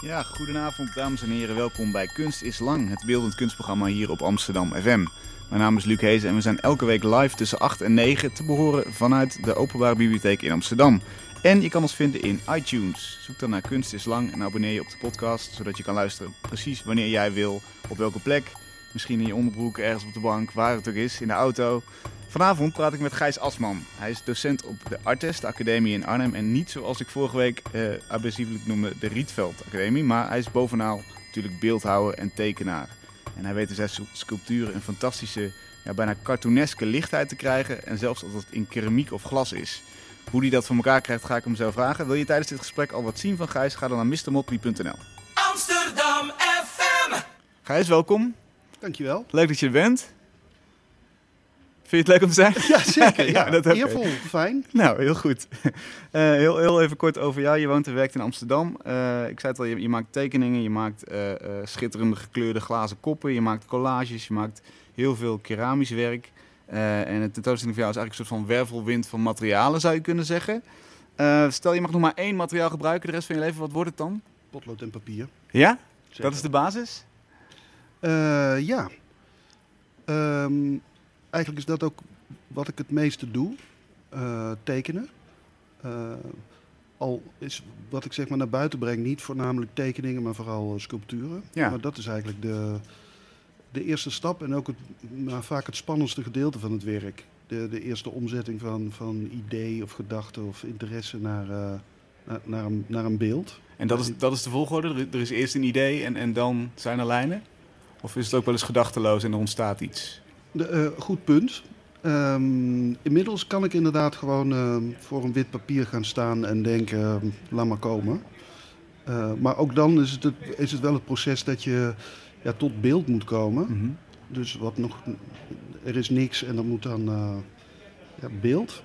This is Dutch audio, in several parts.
Ja, goedenavond dames en heren. Welkom bij Kunst is Lang, het beeldend kunstprogramma hier op Amsterdam FM. Mijn naam is Luc Hezen en we zijn elke week live tussen 8 en 9 te behoren vanuit de Openbare Bibliotheek in Amsterdam. En je kan ons vinden in iTunes. Zoek dan naar Kunst is Lang en abonneer je op de podcast, zodat je kan luisteren precies wanneer jij wil, op welke plek. Misschien in je onderbroek, ergens op de bank, waar het ook is, in de auto. Vanavond praat ik met Gijs Asman. Hij is docent op de Artes, de academie in Arnhem. En niet zoals ik vorige week eh, abusievelijk noemde, de Rietveld Academie. Maar hij is bovenal natuurlijk beeldhouwer en tekenaar. En hij weet in zijn sculpturen een fantastische, ja, bijna cartooneske lichtheid te krijgen. En zelfs als het in keramiek of glas is. Hoe hij dat voor elkaar krijgt, ga ik hem zo vragen. Wil je tijdens dit gesprek al wat zien van Gijs? Ga dan naar mrmotley.nl. Amsterdam FM. Gijs, welkom. Dankjewel. Leuk dat je er bent. Vind je het leuk om te zijn? Ja, zeker. Ja, dat fijn. Nou, heel goed. Eh, heel, heel even kort over jou. Je woont en werkt in Amsterdam. Eh, ik zei het al, je, je maakt tekeningen, je maakt eh, schitterende gekleurde glazen koppen, je maakt collages, je maakt heel veel keramisch werk. en het tentoonstelling voor jou is eigenlijk een soort van wervelwind van materialen, zou je kunnen zeggen. stel, je mag nog maar één materiaal gebruiken de rest van je leven. Wat wordt het dan? Potlood en papier. Ja? Zeker. Dat is de basis? ja. Ehm, eigenlijk is dat ook wat ik het meeste doe. Uh, tekenen. Uh, al is wat ik zeg maar naar buiten breng niet voornamelijk tekeningen, maar vooral uh, sculpturen. Ja. Maar dat is eigenlijk de, de eerste stap en ook het, nou, vaak het spannendste gedeelte van het werk. De, de eerste omzetting van, van idee of gedachte of interesse naar, naar, naar, een, naar een beeld. En dat is, dat is de volgorde? Er is eerst een idee en, en dan zijn er lijnen? Of is het ook wel eens gedachteloos en er ontstaat iets? De, uh, goed punt. Um, inmiddels kan ik inderdaad gewoon uh, voor een wit papier gaan staan en denken, uh, laat maar komen. Uh, maar ook dan is het, het, is het wel het proces dat je ja, tot beeld moet komen. Mm -hmm. Dus wat nog, er is niks en dan moet dan ja, beeld.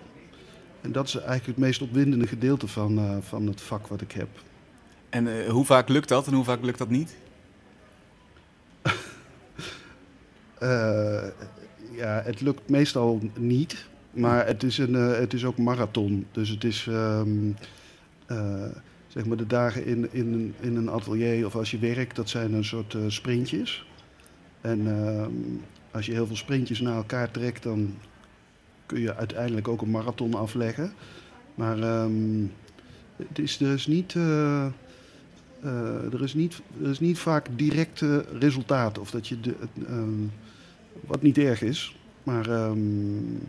En dat is eigenlijk het meest opwindende gedeelte van, van het vak wat ik heb. En hoe vaak lukt dat en hoe vaak lukt dat niet? Uh, ja, het lukt meestal niet. Maar het is, een, uh, het is ook marathon. Dus het is um, uh, zeg maar de dagen in, in, in een atelier of als je werkt, dat zijn een soort sprintjes. En um, als je heel veel sprintjes naar elkaar trekt, dan kun je uiteindelijk ook een marathon afleggen. Maar um, het is dus niet. Er, is niet, er is niet vaak direct resultaat. Of dat je de, wat niet erg is. Maar um,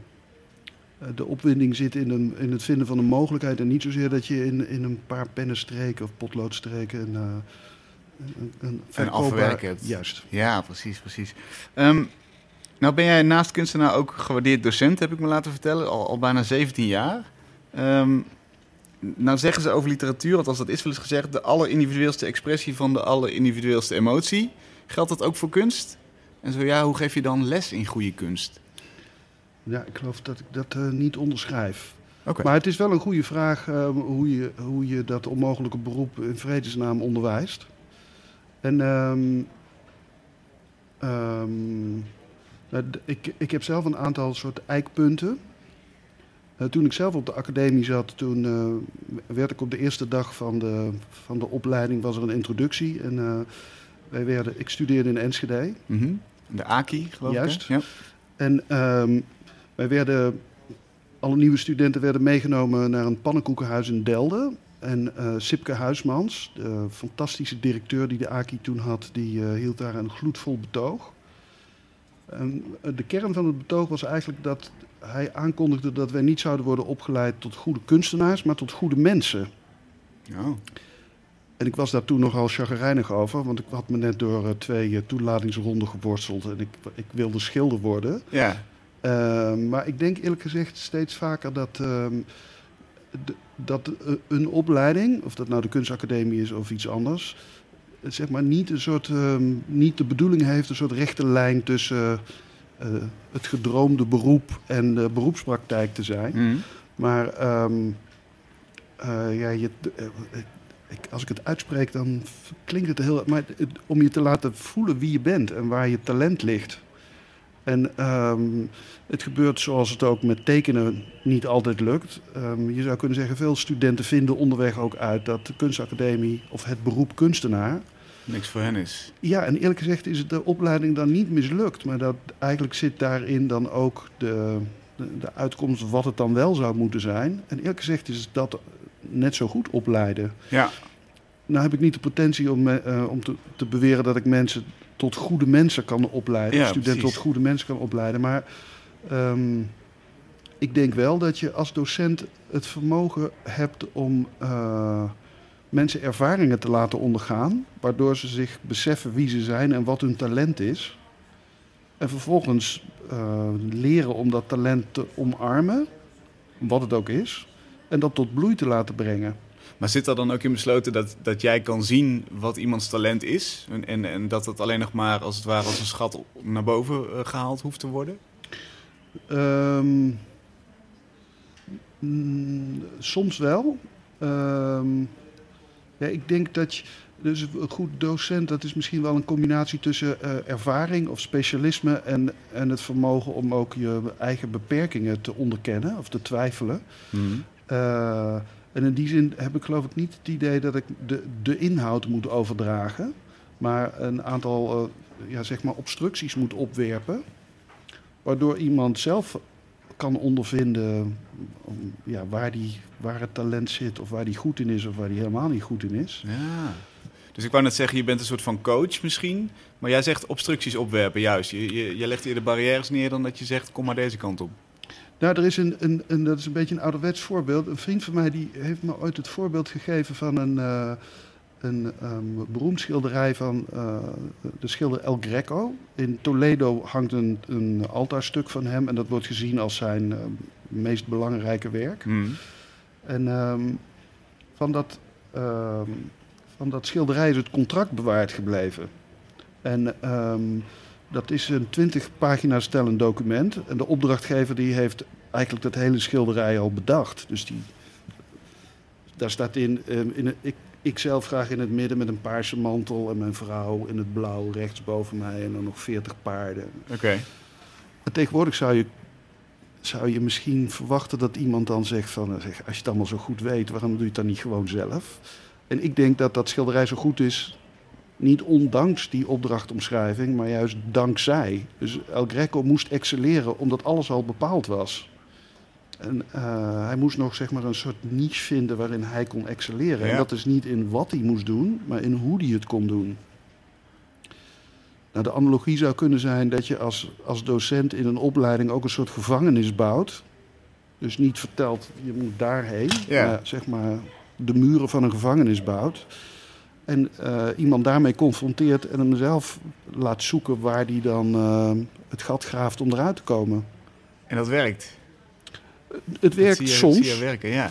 de opwinding zit in, een, in het vinden van een mogelijkheid. En niet zozeer dat je in, in een paar pennenstreken of potloodstreken een, uh, een, een, een afwerk hebt. Juist. Ja, precies, precies. Um, nou ben jij naast kunstenaar ook gewaardeerd docent, heb ik me laten vertellen. Al, al bijna 17 jaar. Um, nou zeggen ze over literatuur, althans dat is wel eens gezegd... de allerindividueelste expressie van de allerindividueelste emotie. Geldt dat ook voor kunst? En zo ja, hoe geef je dan les in goede kunst? Ja, ik geloof dat ik dat uh, niet onderschrijf. Okay. Maar het is wel een goede vraag uh, hoe, je, hoe je dat onmogelijke beroep in vredesnaam onderwijst. En um, um, ik, ik heb zelf een aantal soort eikpunten. Uh, toen ik zelf op de academie zat, toen werd ik op de eerste dag van de, van de opleiding was er een introductie. En wij werden, ik studeerde in Enschede. Mm -hmm. De AKI, geloof Juist. ik. Ja. En um, wij werden, alle nieuwe studenten werden meegenomen naar een pannenkoekenhuis in Delden. En uh, Sipke Huismans, de fantastische directeur die de AKI toen had, die uh, hield daar een gloedvol betoog. En de kern van het betoog was eigenlijk dat hij aankondigde dat wij niet zouden worden opgeleid tot goede kunstenaars, maar tot goede mensen. Oh. En ik was daar toen nogal chagrijnig over, want ik had me net door uh, twee uh, toelatingsronden geworsteld en ik, ik wilde schilder worden. Ja. Uh, maar ik denk eerlijk gezegd steeds vaker dat, de, dat een opleiding, of dat nou de kunstacademie is of iets anders, zeg maar niet een soort, um, niet de bedoeling heeft een soort rechte lijn tussen het gedroomde beroep en de beroepspraktijk te zijn. Mm. Maar um, ja, je, ik, als ik het uitspreek, dan klinkt het heel. Maar het, om je te laten voelen wie je bent en waar je talent ligt. En ehm, het gebeurt zoals het ook met tekenen niet altijd lukt. Ehm, je zou kunnen zeggen, veel studenten vinden onderweg ook uit dat de kunstacademie of het beroep kunstenaar. Niks voor hen is. Ja, en eerlijk gezegd is het de opleiding dan niet mislukt. Maar dat, eigenlijk zit daarin dan ook de, de, de uitkomst wat het dan wel zou moeten zijn. En eerlijk gezegd is dat net zo goed opleiden. Ja, Nou heb ik niet de potentie om, eh, om te, te beweren dat ik mensen tot goede mensen kan opleiden. Ja, studenten tot goede mensen kan opleiden. Maar ehm, ik denk wel dat je als docent het vermogen hebt om eh, mensen ervaringen te laten ondergaan. Waardoor ze zich beseffen wie ze zijn en wat hun talent is. En vervolgens eh, leren om dat talent te omarmen, wat het ook is. En dat tot bloei te laten brengen. maar zit er dan ook in besloten dat, dat jij kan zien wat iemands talent is? En, en, en dat het alleen nog maar als het ware als een schat naar boven eh, gehaald hoeft te worden? Ehm, mm, soms wel. Ehm, ja, ik denk dat je, dus een goed docent, dat is misschien wel een combinatie tussen eh, ervaring of specialisme en, en het vermogen om ook je eigen beperkingen te onderkennen of te twijfelen. Eh, en in die zin heb ik geloof ik niet het idee dat ik de, de inhoud moet overdragen, maar een aantal eh, ja, zeg maar obstructies moet opwerpen, waardoor iemand zelf kan ondervinden um, ja, waar, die, waar het talent zit, of waar die goed in is, of waar die helemaal niet goed in is. Ja. Dus ik wou net zeggen, je bent een soort van coach misschien. Maar jij zegt obstructies opwerpen, juist. Je, je, je legt eerder barrières neer dan dat je zegt, kom maar deze kant op. Nou, er is een, een, een, dat is een beetje een ouderwets voorbeeld. Een vriend van mij die heeft me ooit het voorbeeld gegeven van een, eh, een ehm, beroemd schilderij van eh, de schilder El Greco. In Toledo hangt een, een altaarstuk van hem en dat wordt gezien als zijn eh, meest belangrijke werk. Hmm. En ehm, van, dat, ehm, van dat schilderij is het contract bewaard gebleven. En dat is een 20 pagina's tellend document. En de opdrachtgever die heeft eigenlijk dat hele schilderij al bedacht. Dus die, daar staat in, ehm, in ik, ik zelf graag in het midden met een paarse mantel en mijn vrouw in het blauw rechts boven mij en dan nog 40 paarden. Oké. En tegenwoordig zou je, zou je misschien verwachten dat iemand dan zegt van... eh, zeg, als je het allemaal zo goed weet, waarom doe je het dan niet gewoon zelf? En ik denk dat dat schilderij zo goed is, niet ondanks die opdrachtomschrijving, maar juist dankzij. Dus El Greco moest excelleren omdat alles al bepaald was. En eh, hij moest nog zeg maar, een soort niche vinden waarin hij kon excelleren. Ja. En dat is niet in wat hij moest doen, maar in hoe hij het kon doen. Nou, de analogie zou kunnen zijn dat je als, als docent in een opleiding ook een soort gevangenis bouwt. Dus niet vertelt, je moet daarheen, Ja. maar zeg maar de muren van een gevangenis bouwt. En eh, iemand daarmee confronteert en hem zelf laat zoeken waar hij dan eh, het gat graaft om eruit te komen. En dat werkt. Het werkt je, soms. Werken, ja.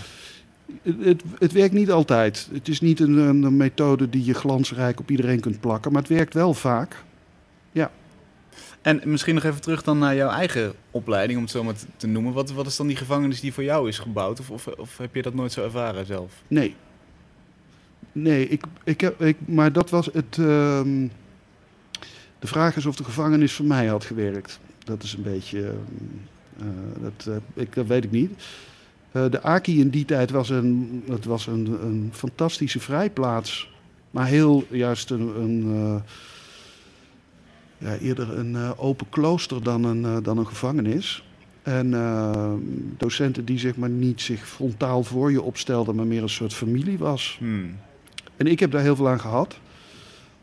Het, het, het werkt niet altijd. Het is niet een, een, methode die je glansrijk op iedereen kunt plakken, maar het werkt wel vaak. En misschien nog even terug dan naar jouw eigen opleiding, om het zo maar te- te noemen. Wat, wat is dan die gevangenis die voor jou is gebouwd? Of, of, of heb je dat nooit zo ervaren zelf? Nee. Nee, ik, ik heb, ik, maar dat was het. ehm, de vraag is of de gevangenis voor mij had gewerkt. Dat is een beetje. ehm, eh, dat, eh, ik, dat weet ik niet. Eh, de Aki in die tijd was een, het was een, een fantastische vrijplaats. Maar heel juist een. een ja, eerder een open klooster dan een, dan een gevangenis. En eh, docenten die zeg maar niet zich frontaal voor je opstelden, maar meer een soort familie was. Hmm. En ik heb daar heel veel aan gehad.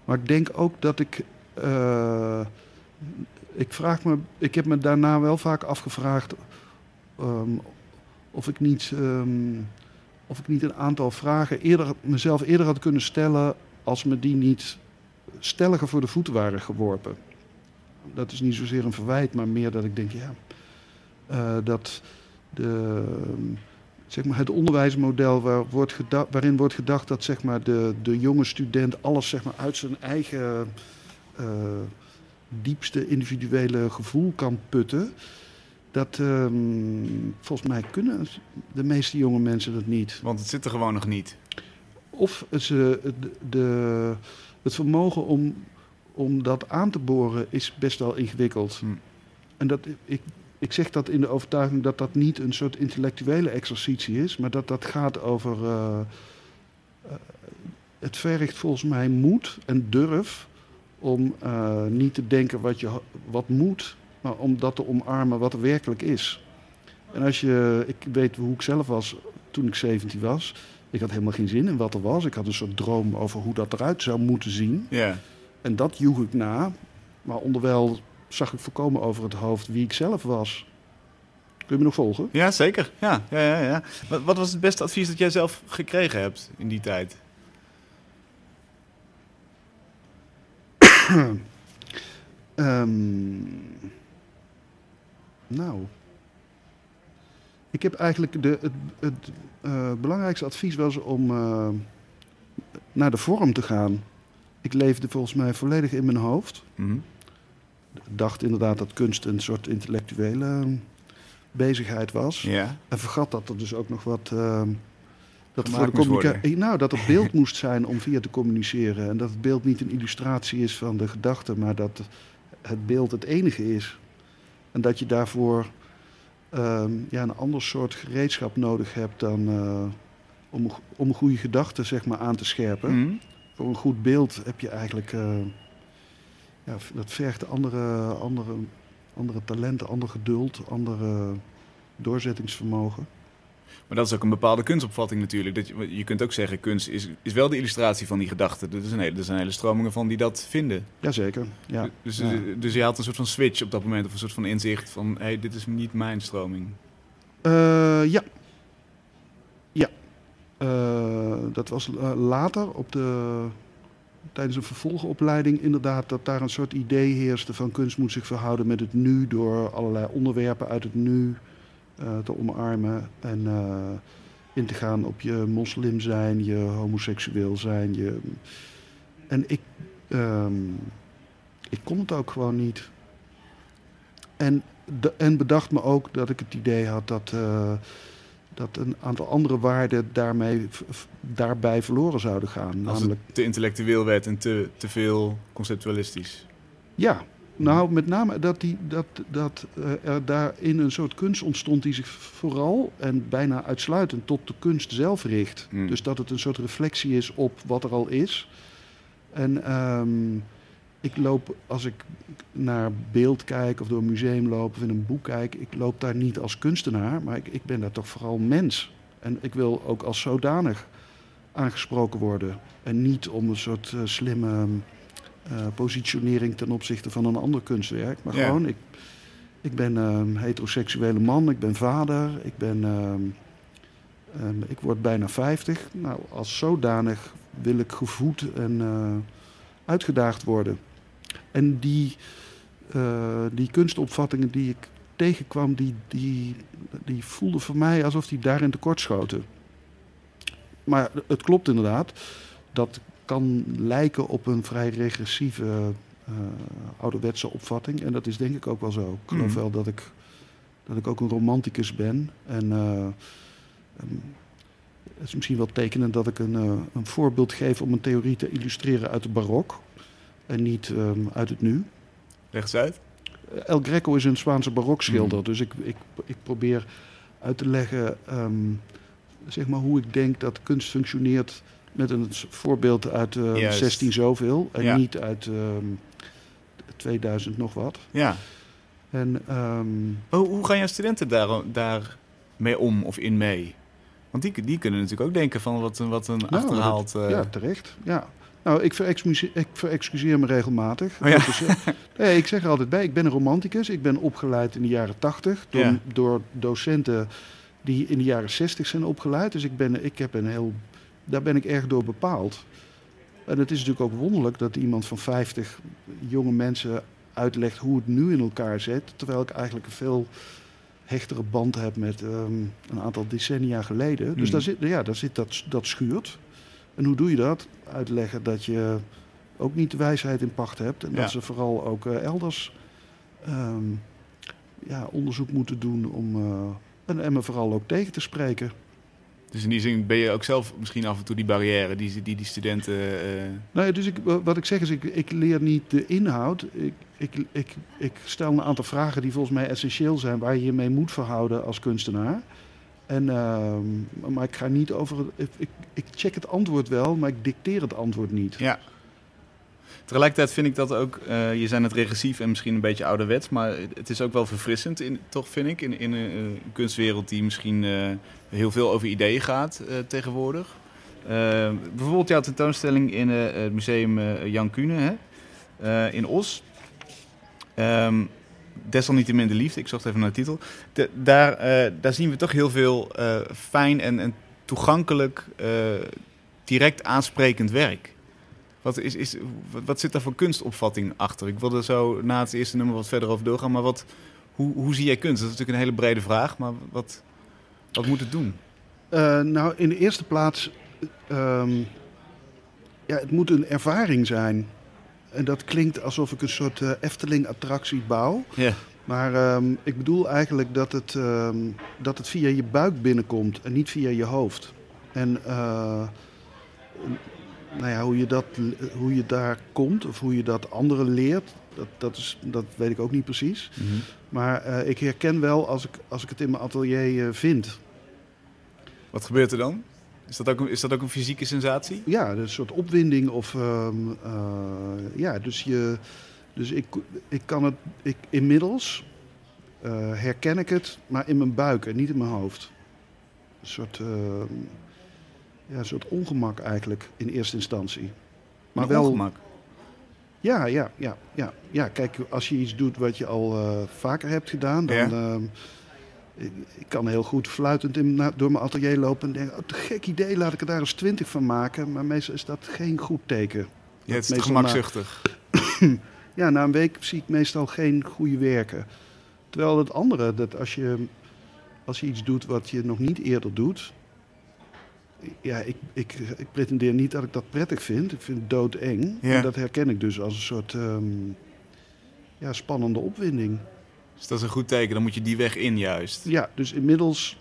Maar ik denk ook dat ik. eh, ik, vraag me, ik heb me daarna wel vaak afgevraagd. ehm, of, ik niet, ehm, of ik niet een aantal vragen eerder, mezelf eerder had kunnen stellen. als me die niet stelliger voor de voeten waren geworpen. Dat is niet zozeer een verwijt, maar meer dat ik denk, ja. eh, dat de, zeg maar, het onderwijsmodel waar wordt waarin wordt gedacht dat zeg maar, de, de jonge student alles zeg maar, uit zijn eigen eh, diepste individuele gevoel kan putten. Dat ehm, volgens mij kunnen de meeste jonge mensen dat niet. Want het zit er gewoon nog niet. Of ze, de, de, het vermogen om, om dat aan te boren is best wel ingewikkeld. Hm. en dat, ik, ik zeg dat in de overtuiging dat dat niet een soort intellectuele exercitie is, maar dat dat gaat over. eh, eh, het vergt volgens mij moed en durf om eh, niet te denken wat, je, wat moet, maar om dat te omarmen wat er werkelijk is. En als je, ik weet hoe ik zelf was toen ik 17 was. Ik had helemaal geen zin in wat er was. Ik had een soort droom over hoe dat eruit zou moeten zien. Ja. En dat joeg ik na. Maar onderwijl zag ik voorkomen over het hoofd wie ik zelf was. Kun je me nog volgen? Ja, zeker. Ja, ja, ja, ja. Wat, wat was het beste advies dat jij zelf gekregen hebt in die tijd? Ehm, nou. Ik heb eigenlijk de, het, het eh, belangrijkste advies was om eh, naar de vorm te gaan. Ik leefde volgens mij volledig in mijn hoofd. Mhm. Dacht inderdaad dat kunst een soort intellectuele eh, bezigheid was. Ja. En vergat dat er dus ook nog wat. eh, dat, voor de moest communica- worden. Eh, nou, dat er beeld moest zijn om via te communiceren. En dat het beeld niet een illustratie is van de gedachte, maar dat het beeld het enige is. En dat je daarvoor ehm, ja, een ander soort gereedschap nodig hebt dan om, om een goede gedachte zeg maar, aan te scherpen Mhm. voor een goed beeld heb je eigenlijk. Ja, dat vergt andere, andere, andere talenten, ander geduld, andere doorzettingsvermogen. Maar dat is ook een bepaalde kunstopvatting natuurlijk. Dat je, je kunt ook zeggen, kunst is, is wel de illustratie van die gedachte. Er zijn, hele, er zijn hele stromingen van die dat vinden. Jazeker. Ja. Dus, ja. dus je had een soort van switch op dat moment, of een soort van inzicht van, hé, hey, dit is niet mijn stroming. Eh, ja. Ja. Eh, dat was eh, later op de, tijdens een vervolgopleiding inderdaad dat daar een soort idee heerste van kunst moet zich verhouden met het nu door allerlei onderwerpen uit het nu eh, te omarmen en eh, in te gaan op je moslim zijn, je homoseksueel zijn. Je... En ik, ehm, ik kon het ook gewoon niet. En, de- en bedacht me ook dat ik het idee had dat, eh, dat een aantal andere waarden daarmee, daarbij verloren zouden gaan. Als Namelijk, het te intellectueel werd en te, te veel conceptualistisch. ja, nou met name dat, die, dat, dat eh, er daarin een soort kunst ontstond die zich vooral en bijna uitsluitend tot de kunst zelf richt. Hmm. Dus dat het een soort reflectie is op wat er al is. En ehm, ik loop, als ik naar beeld kijk of door een museum loop of in een boek kijk, ik loop daar niet als kunstenaar, maar ik, ik ben daar toch vooral mens. En ik wil ook als zodanig aangesproken worden. En niet om een soort eh, slimme eh, positionering ten opzichte van een ander kunstwerk. Maar Ja. gewoon, ik, ik ben een heteroseksuele man, ik ben vader, ik ben... ehm, ehm, ik word bijna 50. Nou, als zodanig wil ik gevoed en eh, uitgedaagd worden. En die, eh, die kunstopvattingen die ik tegenkwam, die, die, die voelden voor mij alsof die daarin tekortschoten. Maar het klopt inderdaad. Dat kan lijken op een vrij regressieve eh, ouderwetse opvatting. En dat is denk ik ook wel zo. Ik geloof Mhm. wel dat ik, dat ik ook een romanticus ben. En eh, ehm, het is misschien wel tekenend dat ik een, een voorbeeld geef om een theorie te illustreren uit de barok. En niet ehm, uit het nu. Leg eens uit. El Greco is een Spaanse barokschilder. Mhm. Dus ik, ik, ik probeer uit te leggen ehm, zeg maar hoe ik denk dat kunst functioneert met een voorbeeld uit eh, Juist. 16 zoveel. En Ja. niet uit ehm, 2000 nog wat. Ja. En ehm, Hoe, hoe gaan jouw studenten daar, daar mee om of in mee? Want die, die kunnen natuurlijk ook denken van wat, een- wat een Nou, achterhaald... eh, ja, terecht. Ja. Nou, ik verexcuseer, ik verexcuseer me regelmatig. Oh ja. Eh, nee, ik zeg er altijd bij, ik ben een romanticus. Ik ben opgeleid in de jaren 80 door, Ja. door docenten die in de jaren 60 zijn opgeleid. Dus ik, ben, ik heb een heel, daar ben ik erg door bepaald. En het is natuurlijk ook wonderlijk dat iemand van 50 jonge mensen uitlegt hoe het nu in elkaar zit. Terwijl ik eigenlijk een veel hechtere band heb met ehm, een aantal decennia geleden. Dus Hmm. daar zit, ja, daar zit dat, dat schuurt. En hoe doe je dat? Uitleggen dat je ook niet de wijsheid in pacht hebt. En Ja. dat ze vooral ook eh, elders ehm, ja, onderzoek moeten doen om. eh, en, en me vooral ook tegen te spreken. Dus in die zin ben je ook zelf misschien af en toe die barrière die die, die studenten... Nou ja, dus ik, wat ik zeg is, ik, ik leer niet de inhoud. Ik, ik, ik, ik stel een aantal vragen die volgens mij essentieel zijn, waar je je mee moet verhouden als kunstenaar. En, ehm, maar ik ga niet over. Ik, ik, check het antwoord wel, maar ik dicteer het antwoord niet. Ja. Tegelijkertijd vind ik dat ook, eh, je zijn het regressief en misschien een beetje ouderwets, maar het is ook wel verfrissend, in, toch vind ik, in, in een eh, kunstwereld die misschien eh, heel veel over ideeën gaat tegenwoordig. Bijvoorbeeld jouw tentoonstelling in het museum Jan Kuhne hè? in Os. Ehm, desalniettemin de liefde, ik zocht even naar de titel. Daar, eh, daar zien we toch heel veel eh, fijn en, toegankelijk, eh, direct aansprekend werk. Wat, is, is, wat, zit daar voor kunstopvatting achter? Ik wilde zo na het eerste nummer wat verder over doorgaan. Maar wat, hoe, hoe zie jij kunst? Dat is natuurlijk een hele brede vraag. Maar wat, wat moet het doen? Nou, in de eerste plaats, ehm, ja, het moet een ervaring zijn. En dat klinkt alsof ik een soort eh, Efteling-attractie bouw. Ja. Maar ehm, ik bedoel eigenlijk dat het, ehm, dat het via je buik binnenkomt en niet via je hoofd. En eh, nou ja, hoe, je dat, hoe je daar komt of hoe je dat anderen leert, dat, dat, is, dat weet ik ook niet precies. Maar eh, ik herken wel als ik, als ik het in mijn atelier vind. Wat gebeurt er dan? Is dat ook een, is dat ook een fysieke sensatie? Ja, een soort opwinding of... ehm, eh, ja, dus, je, dus ik, ik kan het... Ik, inmiddels eh, herken ik het, maar in mijn buik en niet in mijn hoofd. Een soort, ehm, ja, een soort ongemak eigenlijk in eerste instantie. Maar Een wel... ongemak. Ja, ja, ja, ja. Ja, kijk, als je iets doet wat je al eh, vaker hebt gedaan, dan... Ja. ehm, ik, kan heel goed fluitend in, door mijn atelier lopen en denken... Oh, te gek idee, laat ik er daar eens twintig van maken. Maar meestal is dat geen goed teken. Ja, het is gemakzuchtig. Ja, na een week zie ik meestal geen goede werken. Terwijl het andere, dat als je, als je iets doet wat je nog niet eerder doet... Ja, ik, ik, ik pretendeer niet dat ik dat prettig vind. Ik vind het doodeng. Ja. En dat herken ik dus als een soort ehm, ja, spannende opwinding. Dus dat is een goed teken. Dan moet je die weg in juist. Ja, dus inmiddels,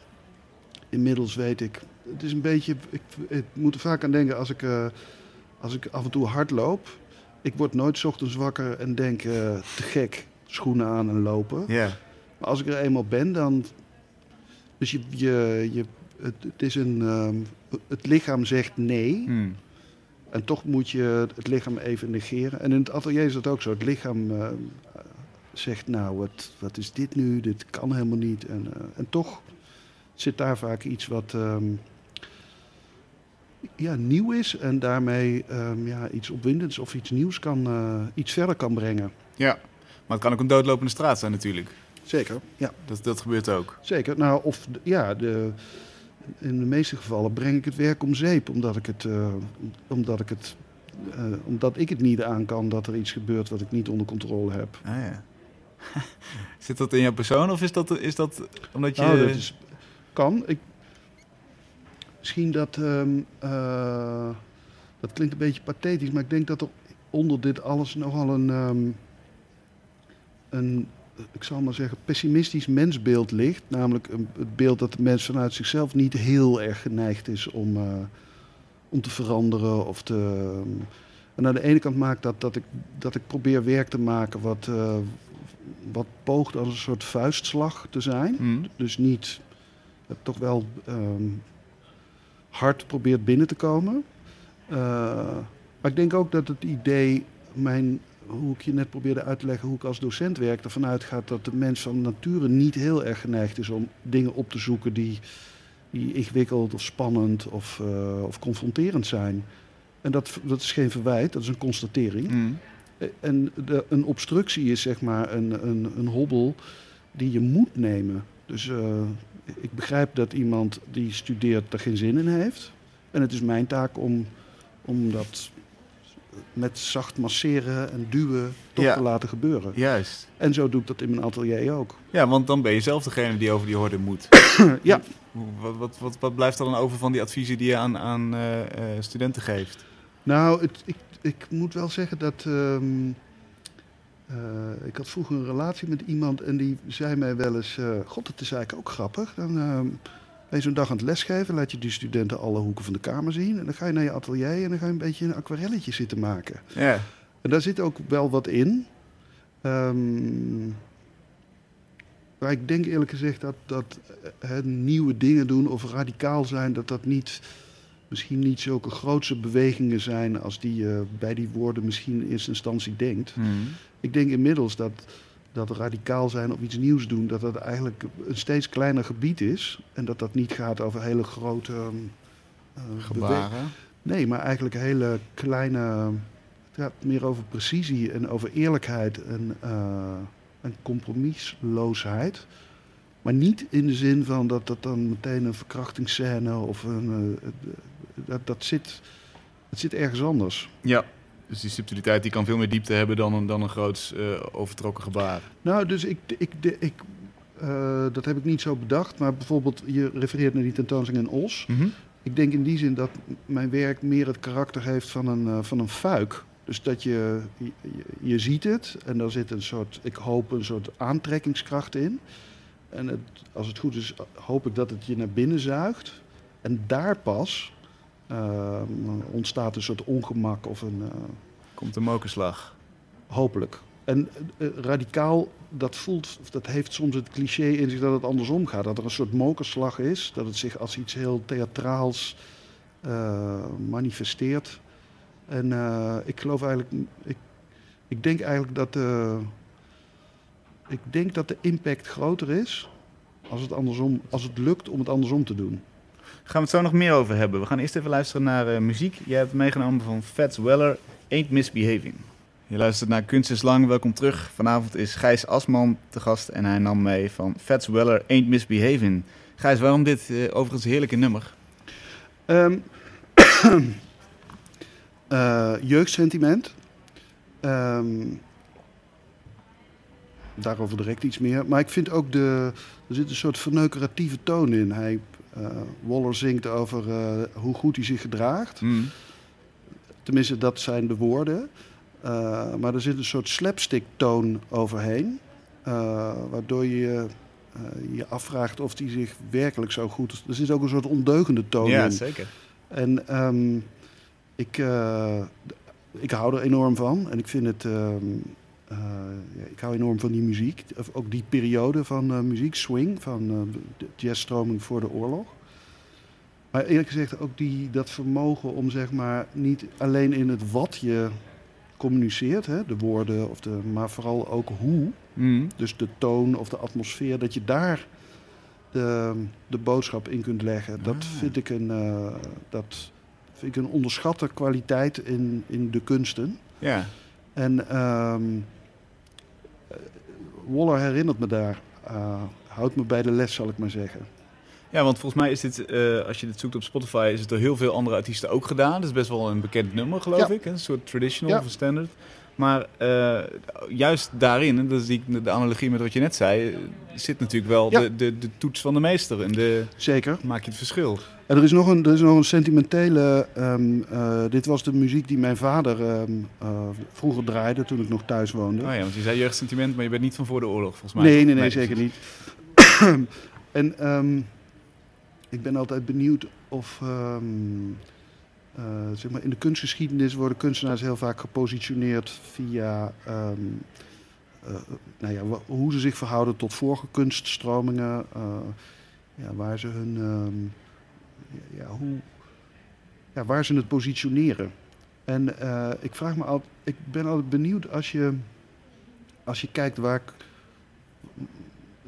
inmiddels weet ik. Het is een beetje. Ik, ik moet er vaak aan denken als ik, eh, als ik af en toe hard loop. Ik word nooit ochtends wakker en denk eh, te gek, schoenen aan en lopen. Ja. Maar als ik er eenmaal ben, dan. Dus je, je, je, het, het is een. ehm, het lichaam zegt nee. Hmm. En toch moet je het lichaam even negeren. En in het atelier is dat ook zo. Het lichaam eh, zegt, nou, wat, wat is dit nu? Dit kan helemaal niet. En, eh, en toch zit daar vaak iets wat ehm, ja, nieuw is. En daarmee ehm, ja, iets opwindends of iets nieuws kan, eh, iets verder kan brengen. ja. Maar het kan ook een doodlopende straat zijn natuurlijk. Zeker, ja. Dat, dat gebeurt ook. Zeker. Nou, of ja, de, in de meeste gevallen breng ik het werk om zeep. Omdat ik het, eh, omdat ik het, omdat ik het niet aan kan dat er iets gebeurt wat ik niet onder controle heb. Ah, ja. Zit dat in jouw persoon of is dat, is dat omdat je... Nou, dat is, kan. Ik, misschien dat, ehm, eh, dat klinkt een beetje pathetisch, maar ik denk dat er onder dit alles nogal een, ehm, een ik zal maar zeggen, pessimistisch mensbeeld ligt. Namelijk het beeld dat de mens vanuit zichzelf niet heel erg geneigd is om, eh, om te veranderen. Of te, ehm, en aan de ene kant maakt dat dat ik, dat ik probeer werk te maken wat, eh, wat poogt als een soort vuistslag te zijn. Hmm. Dus niet het toch wel ehm, hard probeert binnen te komen. Eh, maar ik denk ook dat het idee, mijn, hoe ik je net probeerde uit te leggen hoe ik als docent werk, ervan uitgaat dat de mens van nature niet heel erg geneigd is om dingen op te zoeken die, die ingewikkeld of spannend of, eh, of confronterend zijn. En dat, dat is geen verwijt, dat is een constatering. Hmm. En de, een obstructie is zeg maar een, een, een hobbel die je moet nemen. Dus eh, ik begrijp dat iemand die studeert er geen zin in heeft. En het is mijn taak om, om dat met zacht masseren en duwen toch Ja. te laten gebeuren. Juist. En zo doe ik dat in mijn atelier ook. Ja, want dan ben je zelf degene die over die horde moet. Ja. Wat, wat, wat blijft er dan over van die adviezen die je aan, aan eh, eh, studenten geeft? Nou, het, ik, ik moet wel zeggen dat. ehm, eh, ik had vroeger een relatie met iemand en die zei mij wel eens: eh, God, het is eigenlijk ook grappig. Dan, ehm, Ben je zo'n dag aan het lesgeven, laat je die studenten alle hoeken van de kamer zien. En dan ga je naar je atelier en dan ga je een beetje een aquarelletje zitten maken. Ja. En daar zit ook wel wat in. Ehm, maar ik denk eerlijk gezegd dat, dat eh, nieuwe dingen doen of radicaal zijn, dat dat niet, misschien niet zulke grootse bewegingen zijn als die je bij die woorden misschien in eerste instantie denkt. Mhm. Ik denk inmiddels dat, dat radicaal zijn of iets nieuws doen, dat dat eigenlijk een steeds kleiner gebied is. En dat dat niet gaat over hele grote eh, bewe- Gebaren. Nee, maar eigenlijk hele kleine. Het gaat meer over precisie en over eerlijkheid en, eh, en compromisloosheid. Maar niet in de zin van dat dat dan meteen een verkrachtingsscène of een. eh, dat, dat, zit, dat zit ergens anders. Ja. Dus die subtiliteit die kan veel meer diepte hebben dan een, dan een groots eh, overtrokken gebaar. Nou, dus ik. ik, de, ik eh, dat heb ik niet zo bedacht, maar bijvoorbeeld, je refereert naar die tentoonstelling in Os. Ik denk in die zin dat mijn werk meer het karakter heeft van een, eh, van een fuik. Dus dat je, je, je ziet het en daar zit een soort, ik hoop, een soort aantrekkingskracht in. En het, als het goed is, hoop ik dat het je naar binnen zuigt. En daar pas ontstaat een soort ongemak of een. eh, Komt de mokerslag. Hopelijk. En eh, eh, radicaal, dat voelt, of dat heeft soms het cliché in zich dat het andersom gaat. Dat er een soort mokerslag is, dat het zich als iets heel theatraals eh, manifesteert. En eh, ik geloof eigenlijk, ik, ik denk eigenlijk dat de, ik denk dat de impact groter is als het, andersom, als het lukt om het andersom te doen. Gaan we het zo nog meer over hebben. We gaan eerst even luisteren naar eh, muziek. Jij hebt meegenomen van Fats Weller, Ain't Misbehaving. Je luistert naar Kunst is Lang, welkom terug. Vanavond is Gijs Asman te gast en hij nam mee van Fats Weller, Ain't Misbehaving. Gijs, waarom dit eh, overigens heerlijke nummer? Ehm, eh, jeugdsentiment. Ehm, daarover direct iets meer. Maar ik vind ook de. Er zit een soort verneukeratieve toon in. Hij, Waller zingt over eh, hoe goed hij zich gedraagt. Mm. Tenminste, dat zijn de woorden. Eh, maar er zit een soort slapstick toon overheen. eh, waardoor je eh, je afvraagt of hij zich werkelijk zo goed... Er zit ook een soort ondeugende toon Ja, in. zeker. En ehm, ik, eh, ik hou er enorm van. En ik vind het. ehm, eh, ja, ik hou enorm van die muziek. Of ook die periode van eh, muziek, swing, van eh, de jazzstroming voor de oorlog. Maar eerlijk gezegd ook die, dat vermogen om zeg maar niet alleen in het wat je communiceert, hè, de woorden, of de, maar vooral ook hoe. Mm. Dus de toon of de atmosfeer, dat je daar de, de boodschap in kunt leggen. Dat Ah. vind ik een, dat vind ik een onderschatte kwaliteit in, in de kunsten. Ja. En ehm, eh, Waller herinnert me daar. eh, houdt me bij de les, zal ik maar zeggen. ja, want volgens mij is dit, eh, als je dit zoekt op Spotify, is het door heel veel andere artiesten ook gedaan. Het is best wel een bekend nummer, geloof Ja. ik. Een soort traditional Ja. of standard. Maar eh, juist daarin, en dat is die, de analogie met wat je net zei, zit natuurlijk wel Ja. de, de, de toets van de meester. En de, Zeker. maak je het verschil. En er is nog een, er is nog een sentimentele. ehm, eh, dit was de muziek die mijn vader ehm, eh, vroeger draaide toen ik nog thuis woonde. Oh ja, want je zei jeugdsentiment, maar je bent niet van voor de oorlog, volgens mij. Nee, nee, nee, zeker niet. en ehm, ik ben altijd benieuwd of. Eh, zeg maar in de kunstgeschiedenis worden kunstenaars heel vaak gepositioneerd via. ehm, eh, nou ja, hoe ze zich verhouden tot vorige kunststromingen. eh, ja, waar ze hun. ehm, ja, hoe, ja, waar ze het positioneren. En ik vraag me altijd. Ik ben altijd benieuwd als je. Als je kijkt waar.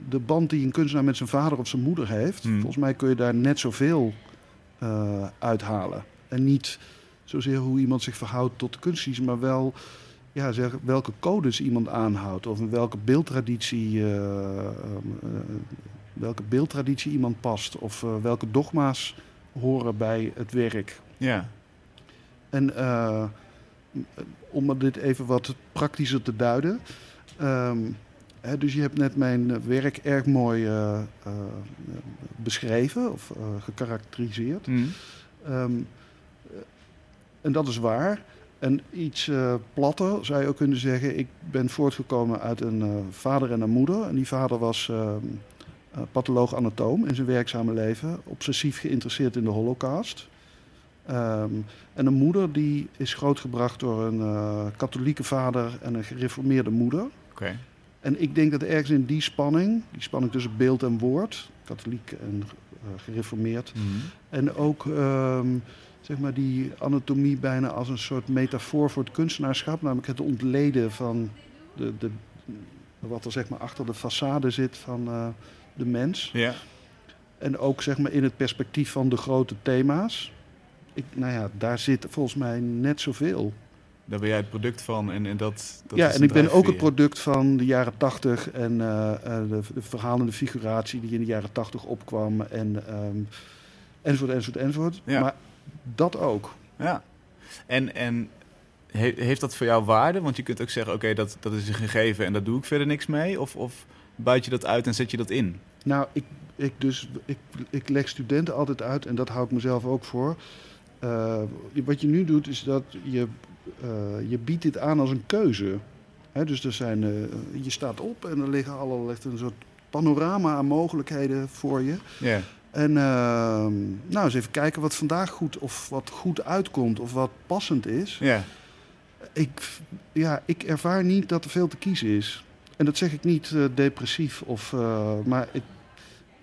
de band die een kunstenaar met zijn vader of zijn moeder heeft. Hmm. Volgens mij kun je daar net zoveel uithalen. En niet zozeer hoe iemand zich verhoudt tot de kunstjes, maar wel ja, zeg, welke codes iemand aanhoudt. Of in welke beeldtraditie, eh, ehm, eh, welke beeldtraditie iemand past. Of eh, welke dogma's horen bij het werk. Ja, En om dit even wat praktischer te duiden. ehm, hè, dus je hebt net mijn werk erg mooi beschreven of eh, gekarakteriseerd. Mm. Ehm, eh, en dat is waar. En iets eh, platter zou je ook kunnen zeggen. Ik ben voortgekomen uit een eh, vader en een moeder. En die vader was ehm, eh, patholoog-anatoom in zijn werkzame leven, obsessief geïnteresseerd in de holocaust. Ehm, en een moeder die is grootgebracht door een katholieke vader en een gereformeerde moeder. Oké. En ik denk dat ergens in die spanning, die spanning tussen beeld en woord, katholiek en gereformeerd, Mhm. en ook ehm, zeg maar die anatomie bijna als een soort metafoor voor het kunstenaarschap, namelijk het ontleden van de, de, wat er zeg maar achter de façade zit van eh, de mens. Ja. En ook zeg maar in het perspectief van de grote thema's. Ik, nou ja, daar zit volgens mij net zoveel. Daar ben jij het product van en, en dat, dat ja, en ik ben ook het product van de jaren tachtig en eh, eh, de, de verhalende figuratie die in de jaren tachtig opkwam. En, ehm enzovoort, enzovoort, enzovoort. Ja. Maar dat ook. Ja. En, en he- heeft dat voor jou waarde? Want je kunt ook zeggen, oké, dat, dat is een gegeven en daar doe ik verder niks mee. Of, of buit je dat uit en zet je dat in? Nou, ik, ik, dus, ik, ik leg studenten altijd uit, en dat hou ik mezelf ook voor. Eh, wat je nu doet, is dat je, eh, je biedt dit aan als een keuze. Hè, dus er zijn, eh, je staat op en er liggen allerlei een soort panorama aan mogelijkheden voor je. Ja. En ehm, nou, eens even kijken wat vandaag goed of wat goed uitkomt of wat passend is. Ja. Ik, ja, ik ervaar niet dat er veel te kiezen is. En dat zeg ik niet eh, depressief, of, eh, maar ik,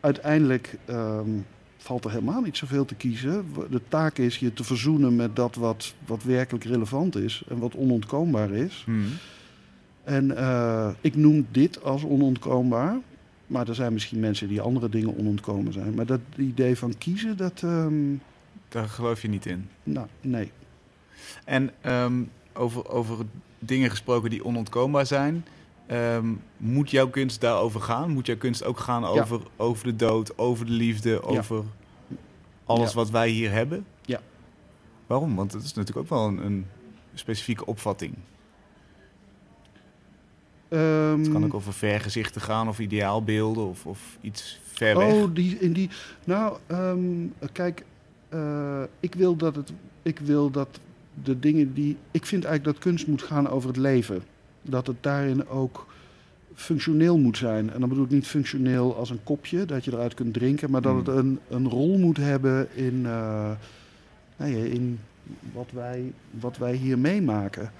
uiteindelijk ehm, valt er helemaal niet zoveel te kiezen. De taak is je te verzoenen met dat wat, wat werkelijk relevant is en wat onontkoombaar is. Mhm. En eh, ik noem dit als onontkoombaar. Maar er zijn misschien mensen die andere dingen onontkomen zijn. Maar dat idee van kiezen, dat. ehm, Daar geloof je niet in. nou, nee. En ehm, over, over dingen gesproken die onontkoombaar zijn. ehm, moet jouw kunst daarover gaan? Moet jouw kunst ook gaan over, over de dood, over de liefde, over alles Ja. wat wij hier hebben? Ja. Waarom? Want het is natuurlijk ook wel een, een specifieke opvatting. Ehm, Het kan ook over vergezichten gaan of ideaalbeelden of, of iets ver weg. Oh, die, in die. Nou, ehm, kijk, eh, ik wil dat het. Ik wil dat de dingen die. Ik vind eigenlijk dat kunst moet gaan over het leven. Dat het daarin ook functioneel moet zijn. En dan bedoel ik niet functioneel als een kopje dat je eruit kunt drinken, maar dat Hmm. het een, een rol moet hebben in, nou ja, in wat, wij, wat wij hier meemaken.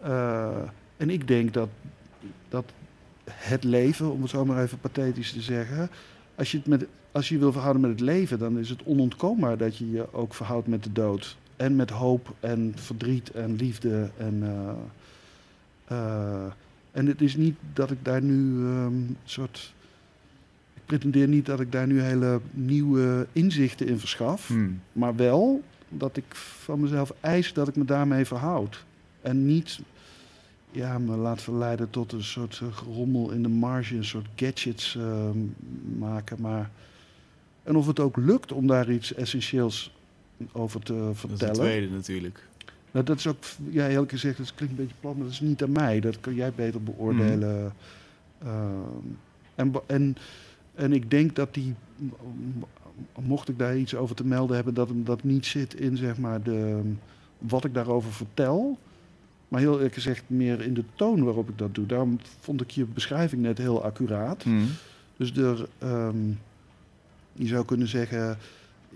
Eh, en ik denk dat, dat het leven, om het zo maar even pathetisch te zeggen, als je, het met, als je wil verhouden met het leven, dan is het onontkoombaar dat je je ook verhoudt met de dood. En met hoop en verdriet en liefde. En, eh, eh, en het is niet dat ik daar nu ehm, een soort. Ik pretendeer niet dat ik daar nu hele nieuwe inzichten in verschaf. Hmm. Maar wel dat ik van mezelf eis dat ik me daarmee verhoud. En niet ja, me laat verleiden tot een soort eh, gerommel in de marge, een soort gadgets eh, maken. Maar... En of het ook lukt om daar iets essentieels over te Dat is vertellen. de tweede natuurlijk. Nou, dat is ook, ja, eerlijk gezegd, dat klinkt een beetje plat, maar dat is niet aan mij. Dat kun jij beter beoordelen. Ehm, en, en, en ik denk dat die, mocht ik daar iets over te melden hebben, dat hem dat niet zit in zeg maar de, wat ik daarover vertel. Maar heel eerlijk gezegd meer in de toon waarop ik dat doe. Daarom vond ik je beschrijving net heel accuraat. Hmm. Dus er, ehm, je zou kunnen zeggen,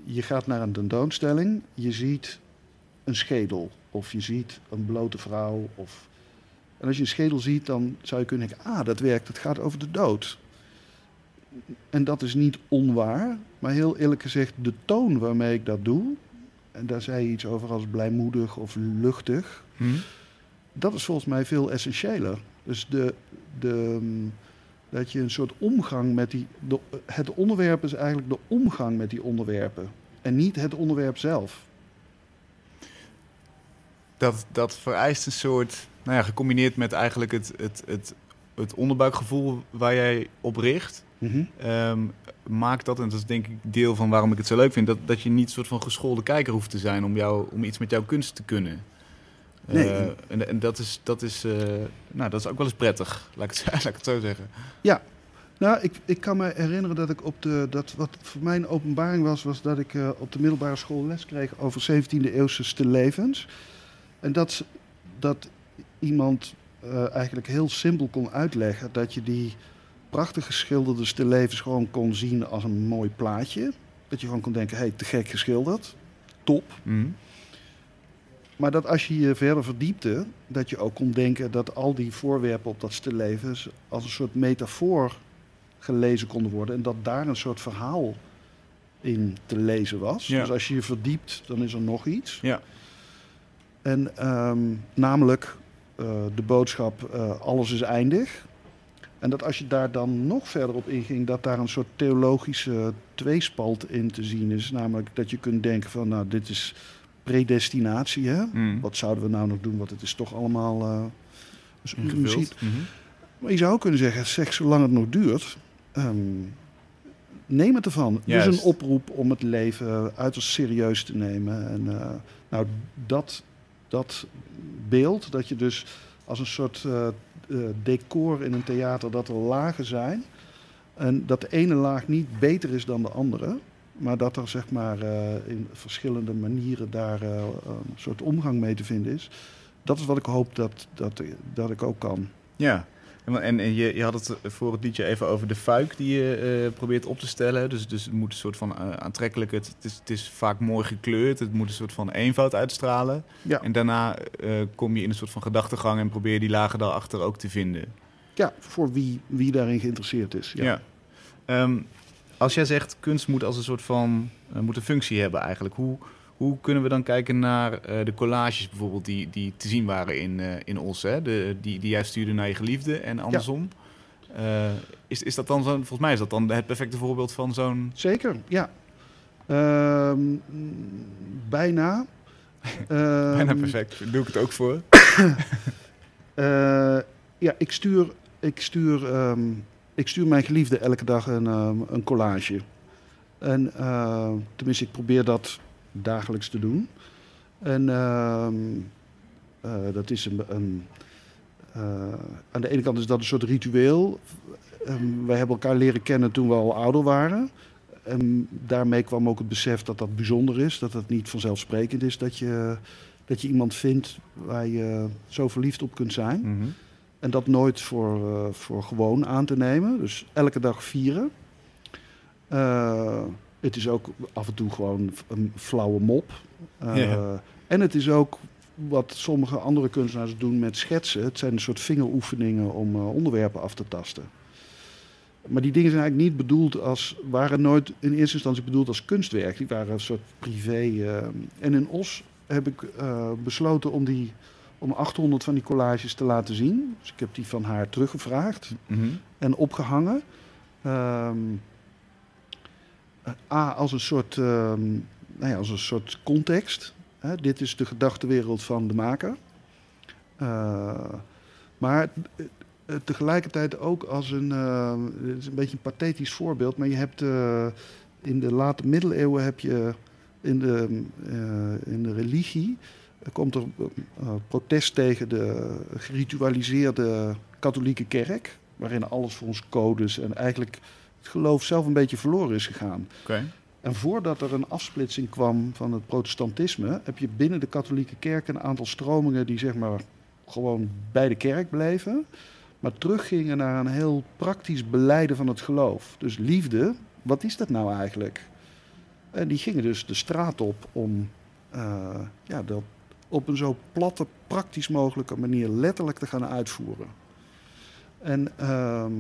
je gaat naar een tentoonstelling, je ziet een schedel of je ziet een blote vrouw. Of... En als je een schedel ziet, dan zou je kunnen denken, ah, dat werkt, het gaat over de dood. En dat is niet onwaar, maar heel eerlijk gezegd, de toon waarmee ik dat doe, en daar zei je iets over als blijmoedig of luchtig, Hmm. Dat is volgens mij veel essentiëler. Dus de, de, mm, dat je een soort omgang met die. De, het onderwerp is eigenlijk de omgang met die onderwerpen. En niet het onderwerp zelf. Dat, dat vereist een soort, nou ja, gecombineerd met eigenlijk het, het, het, het onderbuikgevoel waar jij op richt. Mhm. ehm, maakt dat, en dat is denk ik deel van waarom ik het zo leuk vind, dat, dat je niet een soort van geschoolde kijker hoeft te zijn om, jou, om iets met jouw kunst te kunnen. Nee. Eh, en, en dat is, dat is, eh, nou, dat is ook wel eens prettig, laat ik het, laat ik het zo zeggen. Nou, ik, ik kan me herinneren dat ik op de. Dat wat voor mij een openbaring was, was dat ik eh, op de middelbare school les kreeg over 17e eeuwse stillevens. En dat, dat iemand eigenlijk heel simpel kon uitleggen dat je die prachtig geschilderde stillevens gewoon kon zien als een mooi plaatje. Dat je gewoon kon denken, hé, hey, te gek geschilderd. Top. Mhm. Maar dat als je je verder verdiepte, dat je ook kon denken dat al die voorwerpen op dat stillevens als een soort metafoor gelezen konden worden. En dat daar een soort verhaal in te lezen was. Ja. Dus als je je verdiept, dan is er nog iets. Ja. En ehm, namelijk eh, de boodschap, eh, alles is eindig. En dat als je daar dan nog verder op inging, dat daar een soort theologische tweespalt in te zien is. Namelijk dat je kunt denken van, nou, dit is predestinatie, hè? Mhm. Wat zouden we nou nog doen? Want het is toch allemaal... misschien- Mhm. maar je zou ook kunnen zeggen, seks zolang het nog duurt, ehm, neem het ervan. Juist. Dus een oproep om het leven uiterst serieus te nemen. En eh, nou, dat, dat beeld, dat je dus als een soort eh, decor in een theater, dat er lagen zijn. En dat de ene laag niet beter is dan de andere. Maar dat er zeg maar eh, in verschillende manieren daar eh, een soort omgang mee te vinden is. Dat is wat ik hoop dat, dat, dat ik ook kan. Ja, en, en, en je, je had het voor het liedje even over de fuik die je eh, probeert op te stellen. Dus, dus het moet een soort van eh, aantrekkelijk, het, het, is, het is vaak mooi gekleurd, het moet een soort van eenvoud uitstralen. Ja. En daarna eh, kom je in een soort van gedachtegang en probeer die lagen daarachter ook te vinden. Ja, voor wie, wie daarin geïnteresseerd is. Ja. Ja. Ehm, als jij zegt kunst moet als een soort van eh, moet een functie hebben eigenlijk, hoe, hoe kunnen we dan kijken naar eh, de collages bijvoorbeeld die, die te zien waren in, eh in Os, hè? De, die, die jij stuurde naar je geliefde en andersom? Is, is dat dan zo'n, volgens mij is dat dan het perfecte voorbeeld van zo'n. Zeker, ja. Ehm, bijna. Bijna Ehm, perfect, daar doe ik het ook voor. ja, ik stuur, ik, stuur, ehm, ik stuur mijn geliefde elke dag een, ehm, een collage. En eh, tenminste, ik probeer dat dagelijks te doen. En ehm, eh, dat is een. een eh, aan de ene kant is dat een soort ritueel. Ehm, wij hebben elkaar leren kennen toen we al ouder waren. En daarmee kwam ook het besef dat dat bijzonder is. Dat het niet vanzelfsprekend is dat je, dat je iemand vindt waar je zo verliefd op kunt zijn. Mhm. En dat nooit voor, eh, voor gewoon aan te nemen. Dus elke dag vieren. Eh, het is ook af en toe gewoon een flauwe mop. Eh, Ja. En het is ook wat sommige andere kunstenaars doen met schetsen. Het zijn een soort vingeroefeningen om onderwerpen af te tasten. Maar die dingen zijn eigenlijk niet bedoeld als, waren nooit in eerste instantie bedoeld als kunstwerk. Die waren een soort privé. en in Os heb ik besloten om, die, om 800 van die collages te laten zien. Dus ik heb die van haar teruggevraagd Mhm. en opgehangen. Ehm, eh, A, als een soort, ehm, nou ja, als een soort context. Hè, dit is de gedachtenwereld van de maker. Eh, maar eh, tegelijkertijd ook als een, het is een beetje een pathetisch voorbeeld, maar je hebt in de late middeleeuwen heb je in de, in de religie er komt er protest tegen de geritualiseerde katholieke kerk, waarin alles volgens codes en eigenlijk het geloof zelf een beetje verloren is gegaan. Oké. En voordat er een afsplitsing kwam van het protestantisme, heb je binnen de katholieke kerk een aantal stromingen die zeg maar gewoon bij de kerk bleven, maar teruggingen naar een heel praktisch beleiden van het geloof. Dus liefde, wat is dat nou eigenlijk? En die gingen dus de straat op om eh, ja, dat op een zo platte, praktisch mogelijke manier letterlijk te gaan uitvoeren. En ehm,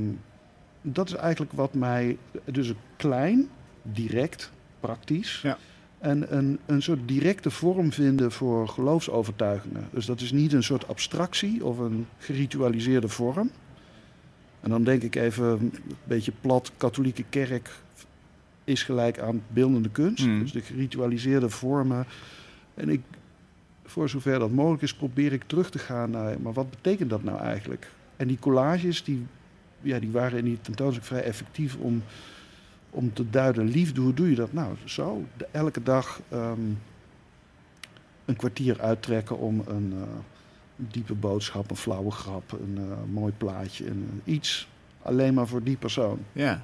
dat is eigenlijk wat mij, dus een klein, direct, praktisch. Ja. En een, een soort directe vorm vinden voor geloofsovertuigingen. Dus dat is niet een soort abstractie of een geritualiseerde vorm. En dan denk ik even een beetje plat, katholieke kerk is gelijk aan beeldende kunst. Mm. Dus de geritualiseerde vormen. En ik, voor zover dat mogelijk is, probeer ik terug te gaan naar, maar wat betekent dat nou eigenlijk? En die collages, die, ja, die waren in die tentoonstelling vrij effectief om, om te duiden, liefde, hoe doe je dat? Nou, zo, elke dag ehm, een kwartier uittrekken om een eh, diepe boodschap, een flauwe grap, een eh, mooi plaatje, een, iets alleen maar voor die persoon. Ja.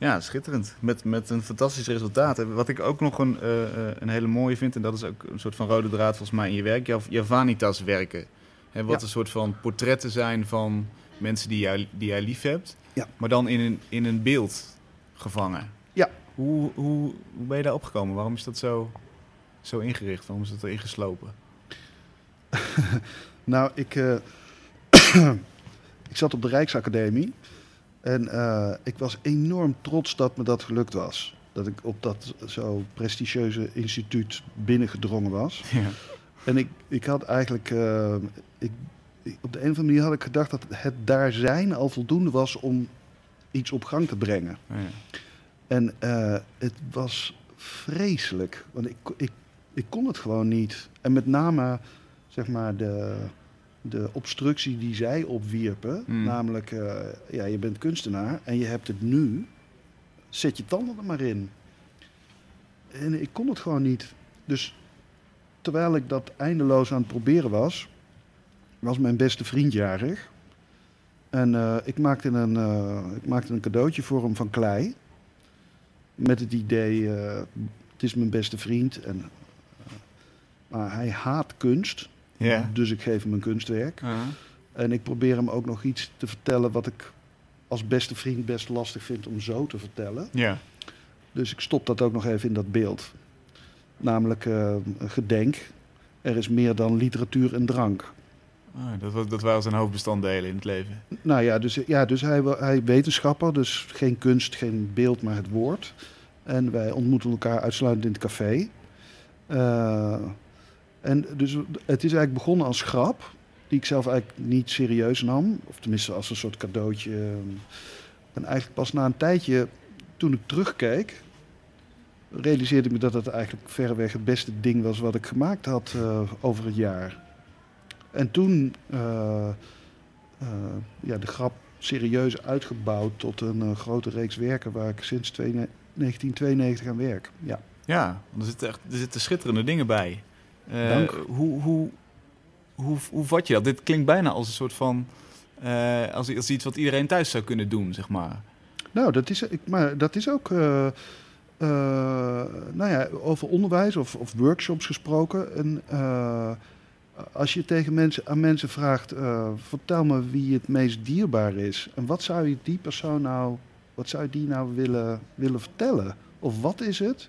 Ja, schitterend. Met, met een fantastisch resultaat. Wat ik ook nog een, eh, eh, een hele mooie vind, en dat is ook een soort van rode draad volgens mij in je werk, jouw Javanitas werken. Hè, wat Ja. een soort van portretten zijn van mensen die, jij, die jij lief hebt, Ja. maar dan in een, in een beeld gevangen. Ja. Hoe, hoe, hoe ben je daar opgekomen? Waarom is dat zo, zo ingericht? Waarom is dat erin geslopen? Nou, ik, eh, ik zat op de Rijksacademie en eh, ik was enorm trots dat me dat gelukt was. Dat ik op dat zo prestigieuze instituut binnengedrongen was. Ja. En ik, ik had eigenlijk, eh, ik, ik- op de een of andere manier had ik gedacht dat het daar zijn al voldoende was om iets op gang te brengen. Ja. En eh, het was vreselijk, want ik, ik, ik kon het gewoon niet. En met name, zeg maar, de, de obstructie die zij opwierpen, Mm. namelijk, eh, ja, je bent kunstenaar en je hebt het nu, zet je tanden er maar in. En ik kon het gewoon niet. Dus terwijl ik dat eindeloos aan het proberen was, was mijn beste vriend jarig. En eh, ik, maakte een, eh, ik maakte een cadeautje voor hem van klei. Met het idee, het is mijn beste vriend. En, maar hij haat kunst, Ja. dus ik geef hem een kunstwerk. Uh-huh. En ik probeer hem ook nog iets te vertellen wat ik als beste vriend best lastig vind om zo te vertellen. ja. Dus ik stop dat ook nog even in dat beeld. Namelijk eh, gedenk, er is meer dan literatuur en drank. Ah, dat, wa- dat waren zijn hoofdbestanddelen in het leven. Nou ja, dus, ja, dus hij, hij wetenschapper, dus geen kunst, geen beeld, maar het woord. En wij ontmoeten elkaar uitsluitend in het café. Eh, en dus het is eigenlijk begonnen als grap, die ik zelf eigenlijk niet serieus nam. Of tenminste als een soort cadeautje. En eigenlijk pas na een tijdje, toen ik terugkeek, realiseerde ik me dat het eigenlijk verreweg het beste ding was wat ik gemaakt had eh, over het jaar. En toen eh, eh, ja, de grap serieus uitgebouwd tot een grote reeks werken waar ik sinds twee- 1992 aan werk. Ja. Ja, er zitten, echt, er zitten schitterende dingen bij. Eh, Dank. Hoe, hoe, hoe, hoe vat je dat? Dit klinkt bijna als een soort van... eh, als, als iets wat iedereen thuis zou kunnen doen, zeg maar. Nou, dat is, ik, maar dat is ook eh, nou ja, over onderwijs of, of workshops gesproken. En, als je tegen mensen, aan mensen vraagt, vertel me wie het meest dierbaar is. En wat zou je die persoon nou, wat zou je die nou willen, willen vertellen? Of wat is het?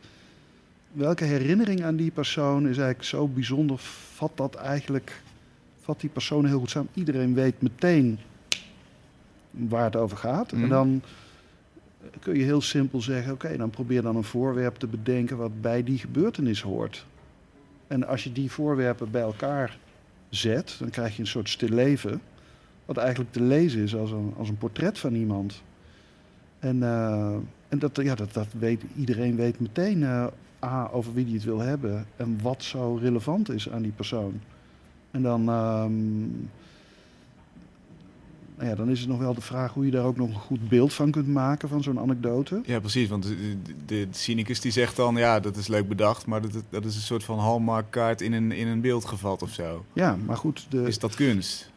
Welke herinnering aan die persoon is eigenlijk zo bijzonder? Vat dat eigenlijk, vat die persoon heel goed samen? Iedereen weet meteen waar het over gaat. Mhm. En dan kun je heel simpel zeggen: oké, dan probeer dan een voorwerp te bedenken wat bij die gebeurtenis hoort. En als je die voorwerpen bij elkaar zet, dan krijg je een soort stilleven, wat eigenlijk te lezen is als een, als een portret van iemand. En, eh, en dat, ja, dat, dat weet, iedereen weet meteen eh, A, over wie die het wil hebben en wat zo relevant is aan die persoon. En dan, ehm, nou ja, dan is het nog wel de vraag hoe je daar ook nog een goed beeld van kunt maken van zo'n anekdote. Ja, precies. Want de, de, cynicus die zegt dan... Ja, dat is leuk bedacht, maar dat, dat is een soort van hallmarkkaart in een, in een beeld gevat of zo. Ja, maar goed, de, Is dat kunst?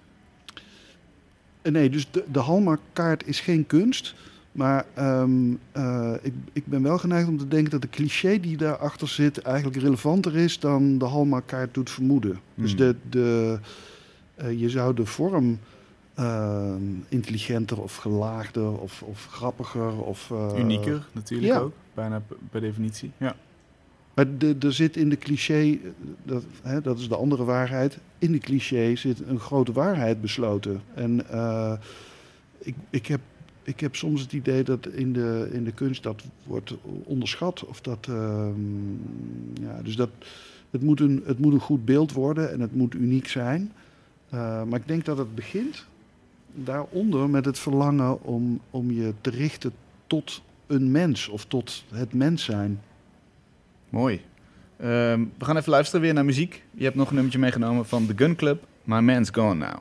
Eh, Nee, dus de, de Hallmarkkaart is geen kunst. Maar ehm, eh, ik, ik ben wel geneigd om te denken dat de cliché die daarachter zit eigenlijk relevanter is dan de Hallmarkkaart doet vermoeden. Dus Hmm. de, de, eh, je zou de vorm ehm, intelligenter of gelaagder of, of grappiger of... eh, Unieker natuurlijk ja. ook, bijna per definitie. Ja. Maar er zit in de cliché, dat, hè, dat is de andere waarheid, in de cliché zit een grote waarheid besloten. En ik, ik, heb, ik heb soms het idee dat in de, in de kunst dat wordt onderschat. Of dat, ehm, ja, dus dat, het, moet een, het moet een goed beeld worden en het moet uniek zijn. Eh, maar ik denk dat het begint daaronder met het verlangen om, om je te richten tot een mens of tot het mens zijn. Mooi. Ehm, we gaan even luisteren weer naar muziek. Je hebt nog een nummertje meegenomen van The Gun Club. My Man's Gone Now.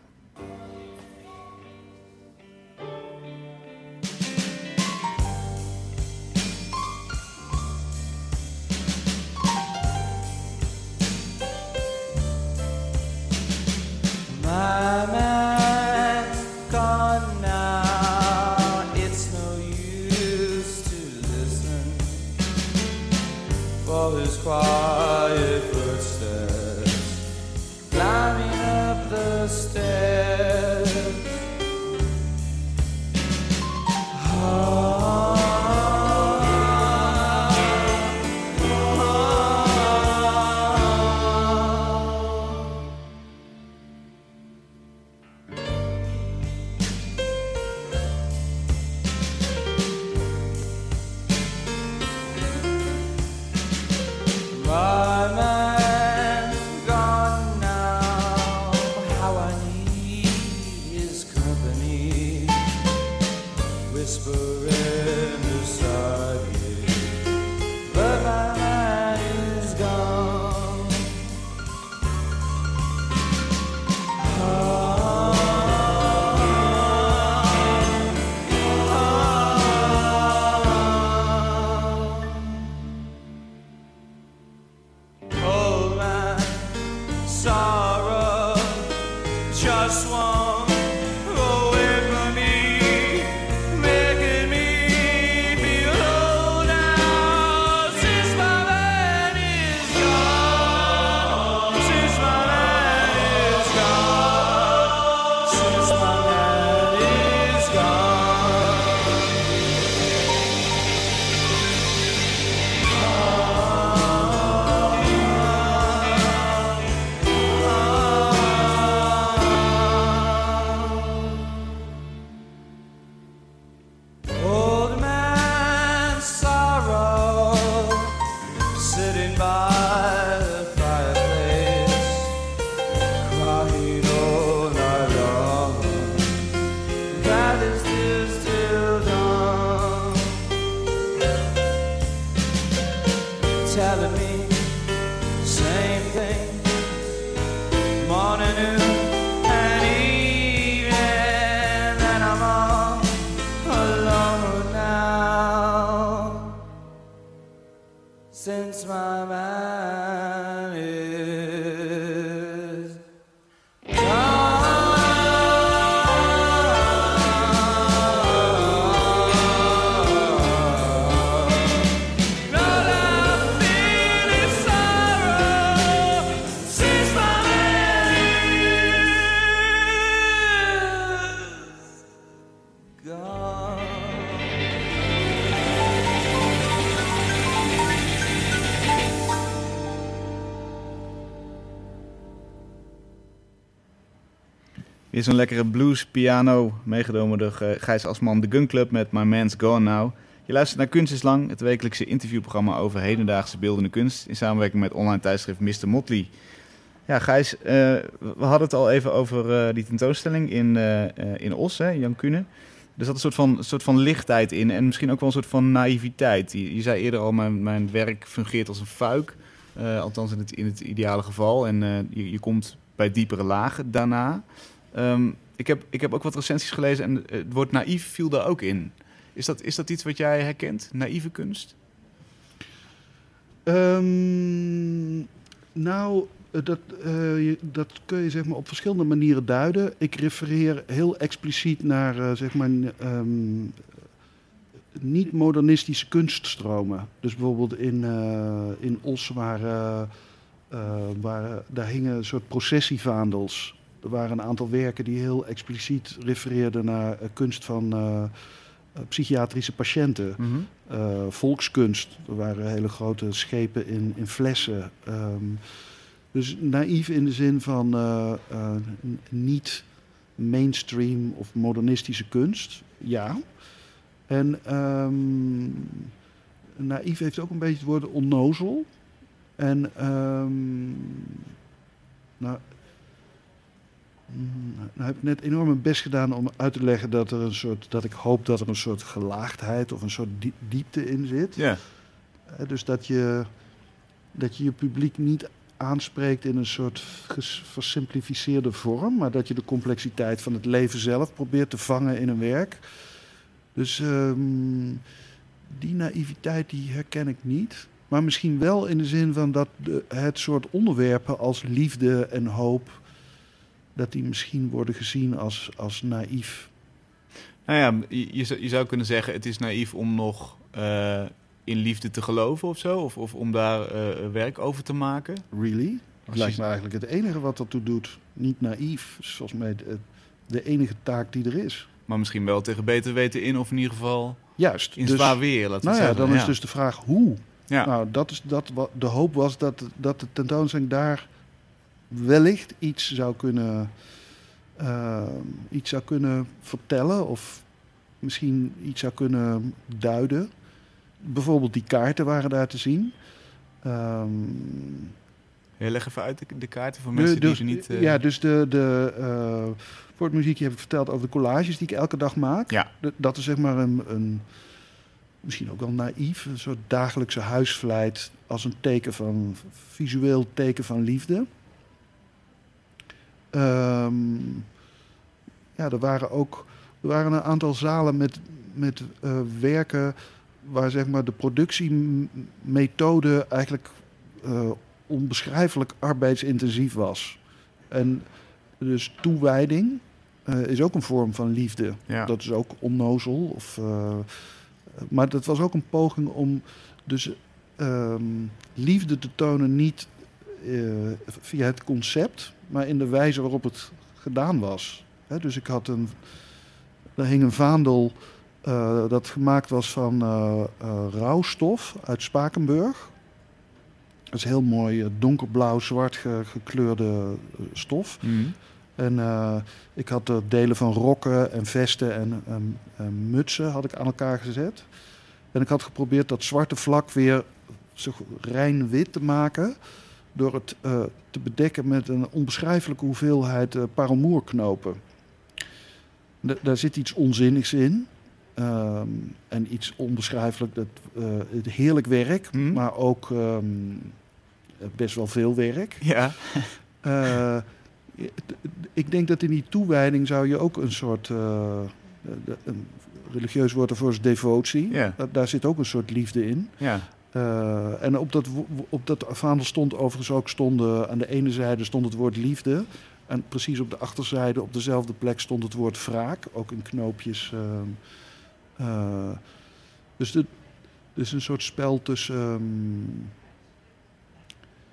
Weer zo'n lekkere blues piano, meegenomen door eh, Gijs Asman, de Gun Club met My Man's Gone Now. Je luistert naar Kunst is Lang, het wekelijkse interviewprogramma over hedendaagse beeldende kunst, in samenwerking met online tijdschrift Mr. Motley. Ja, Gijs, eh, we hadden het al even over eh, die tentoonstelling in, in Os, Jan Kuhne. Er zat een soort, van, een soort van lichtheid in en misschien ook wel een soort van naïviteit. Je, zei eerder al, mijn, mijn werk fungeert als een fuik, althans in het, in het ideale geval. En je, je komt bij diepere lagen daarna. Ehm, ik, heb, ik heb ook wat recensies gelezen en het woord naïef viel daar ook in. Is dat, is dat iets wat jij herkent, naïeve kunst? Ehm, nou, eh, dat, eh, dat kun je zeg maar, op verschillende manieren duiden. Ik refereer heel expliciet naar eh, zeg maar, ehm, niet-modernistische kunststromen. Dus bijvoorbeeld in, eh, in Os waren, daar hingen een soort processievaandels. Er waren een aantal werken die heel expliciet refereerden naar eh, kunst van eh, eh, psychiatrische patiënten. Eh, volkskunst. Er waren hele grote schepen in, in flessen. Ehm, dus naïef in de zin van niet mainstream of modernistische kunst. Ja. En ehm, naïef heeft ook een beetje het woord onnozel. En ehm, nou, nou heb ik net enorm mijn best gedaan om uit te leggen dat er een soort, dat ik hoop dat er een soort gelaagdheid of een soort die- diepte in zit. Ja. Dus dat je, dat je je publiek niet aanspreekt in een soort versimplificeerde vorm, maar dat je de complexiteit van het leven zelf probeert te vangen in een werk. Dus ehm, die naïviteit die herken ik niet. Maar misschien wel in de zin van dat de, het soort onderwerpen als liefde en hoop, dat die misschien worden gezien als, als naïef. Nou ja, je, je zou- je zou kunnen zeggen, het is naïef om nog eh, in liefde te geloven of zo. Of, of om daar eh, werk over te maken. Really? Dat lijkt me eigenlijk het enige wat ertoe doet. Niet naïef. is volgens mij de, de enige taak die er is. Maar misschien wel tegen beter weten in, of in ieder geval Juist. in dus, zwaar weer. Laten we nou ja, dan is dus de vraag hoe. Ja. Nou, dat is dat wat de hoop was dat, dat de tentoonstelling daar wellicht iets zou kunnen, eh, iets zou kunnen vertellen of misschien iets zou kunnen duiden. Bijvoorbeeld die kaarten waren daar te zien. Ehm, Ja, leg even uit de, de kaarten voor de- mensen die ze niet... eh, Ja, dus de, de, eh, voor het muziekje heb ik verteld over de collages die ik elke dag maak. Ja. Dat is zeg maar een, een, misschien ook wel naïef, een soort dagelijkse huisvlijt als een teken van, visueel teken van liefde. Ehm, ja, er waren ook er waren een aantal zalen met, met eh, werken waar zeg maar de productiemethode eigenlijk eh, onbeschrijfelijk arbeidsintensief was. En dus toewijding eh, is ook een vorm van liefde. Ja. Dat is ook onnozel. Of, maar dat was ook een poging om dus ehm, liefde te tonen, niet via het concept, maar in de wijze waarop het gedaan was. Hè, dus ik had een. Er hing een vaandel eh, dat gemaakt was van eh, eh, rouwstof uit Spakenburg. Dat is heel mooi eh, donkerblauw-zwart ge- gekleurde eh, stof. Mhm. En eh, ik had er delen van rokken en vesten en, en, en mutsen had ik aan elkaar gezet. En ik had geprobeerd dat zwarte vlak weer zo rein wit te maken. Door het eh, te bedekken met een onbeschrijfelijke hoeveelheid eh parelmoerknopen. Da- daar zit iets onzinnigs in. Ehm, en iets onbeschrijfelijk, dat, eh, het heerlijk werk, Mhm. maar ook ehm, best wel veel werk. Ja. Ik denk dat in die toewijding zou je ook een soort. religieus woord ervoor is devotie. Ja. Daar zit ook een soort liefde in. Ja. Eh, en op dat, op dat vaandel stond overigens ook stonden, aan de ene zijde stond het woord liefde. En precies op de achterzijde, op dezelfde plek, stond het woord wraak. Ook in knoopjes. ehm, eh, dus dus een soort spel tussen. ehm,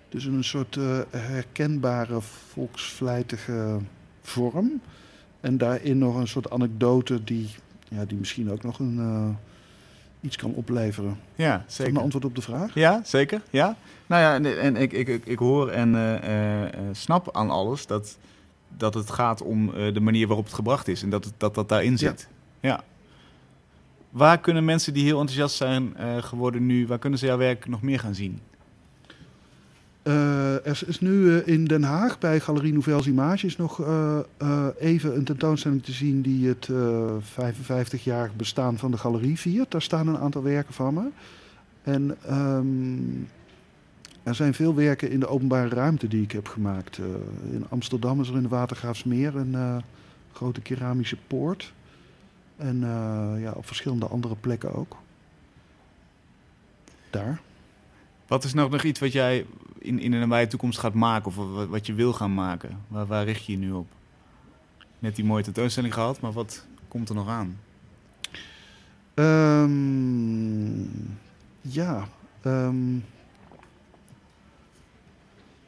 tussen een soort eh, herkenbare volksvlijtige vorm. En daarin nog een soort anekdote die, ja, die misschien ook nog een, iets kan opleveren. Ja, Is dat zeker. een antwoord op de vraag? Ja, zeker. Ja. Nou ja, en, en ik, ik, ik, ik hoor en eh, eh, eh, snap aan alles dat, dat het gaat om de manier waarop het gebracht is en dat het, dat, dat daarin zit. Ja. Waar kunnen mensen die heel enthousiast zijn geworden nu, waar kunnen ze jouw werk nog meer gaan zien? Eh, er is nu eh, in Den Haag bij Galerie Nouvelles Images nog eh, even een tentoonstelling te zien die het eh 55-jarig bestaan van de galerie viert. Daar staan een aantal werken van me. En ehm, er zijn veel werken in de openbare ruimte die ik heb gemaakt. In Amsterdam is er in de Watergraafsmeer een grote keramische poort. En ja, op verschillende andere plekken ook. Daar. Wat is nou nog iets wat jij in, in de nabije toekomst gaat maken of wat, wat je wil gaan maken? Waar, waar richt je je nu op? Net die mooie tentoonstelling gehad, maar wat komt er nog aan? Ehm, ja. ehm,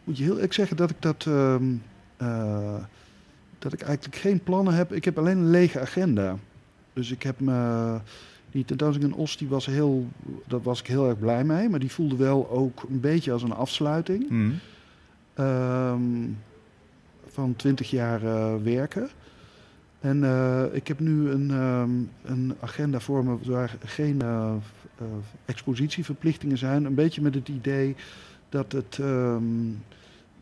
moet je heel eerlijk zeggen dat ik dat. ehm, eh, dat ik eigenlijk geen plannen heb. Ik heb alleen een lege agenda. Dus ik heb me. Die tentoonstelling in Os, die was heel. Daar was ik heel erg blij mee. Maar die voelde wel ook een beetje als een afsluiting. Mhm. Ehm, van 20 jaar eh, werken. En eh, ik heb nu een, ehm, een agenda voor me waar geen eh, expositieverplichtingen zijn. Een beetje met het idee dat, het, ehm,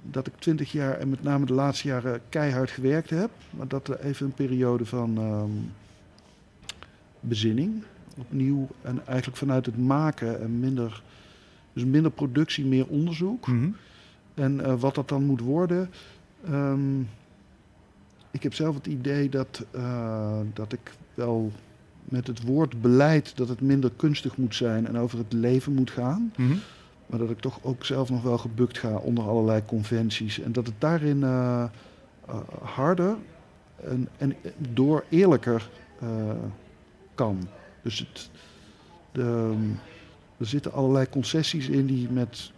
dat ik 20 jaar en met name de laatste jaren keihard gewerkt heb. Maar dat er even een periode van bezinning opnieuw. En eigenlijk vanuit het maken en minder, dus minder productie, meer onderzoek. Mhm. En eh, wat dat dan moet worden. ehm, ik heb zelf het idee dat, eh, dat ik wel met het woord beleid dat het minder kunstig moet zijn en over het leven moet gaan. Mhm. Maar dat ik toch ook zelf nog wel gebukt ga onder allerlei conventies. En dat het daarin eh, harder en, en door eerlijker kan. Dus het, de, er zitten allerlei concessies in die met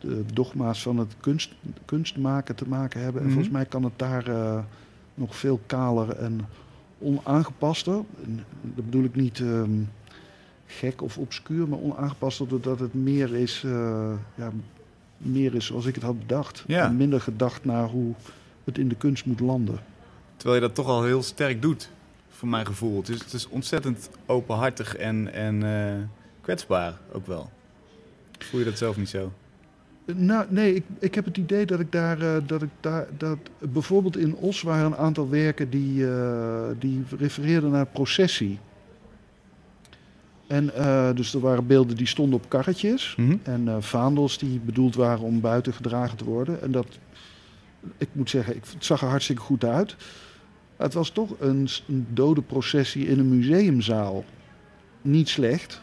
de dogma's van het kunst, kunstmaken te maken hebben. En Mhm. volgens mij kan het daar eh, nog veel kaler en onaangepaster. En dat bedoel ik niet ehm, gek of obscuur, maar onaangepaster doordat het meer is, eh, ja, meer is zoals ik het had bedacht. Ja. En minder gedacht naar hoe het in de kunst moet landen. Terwijl je dat toch al heel sterk doet, voor mijn gevoel. Het is, het is ontzettend openhartig en, en eh, kwetsbaar ook wel. Voel je dat zelf niet zo? Nou, nee, ik, ik heb het idee dat ik daar, eh, dat ik daar, dat bijvoorbeeld in Os waren een aantal werken die, eh, die refereerden naar processie. En eh, dus er waren beelden die stonden op karretjes Mhm. en eh, vaandels die bedoeld waren om buiten gedragen te worden. En dat, ik moet zeggen, ik, het zag er hartstikke goed uit. Het was toch een, dode processie in een museumzaal. Niet slecht.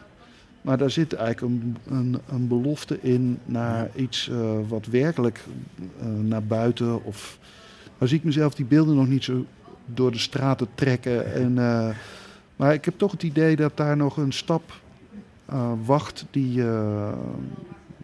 Maar daar zit eigenlijk een, een, een belofte in naar iets eh, wat werkelijk eh, naar buiten. Of, nou zie ik mezelf die beelden nog niet zo door de straten trekken. En, eh, maar ik heb toch het idee dat daar nog een stap wacht die,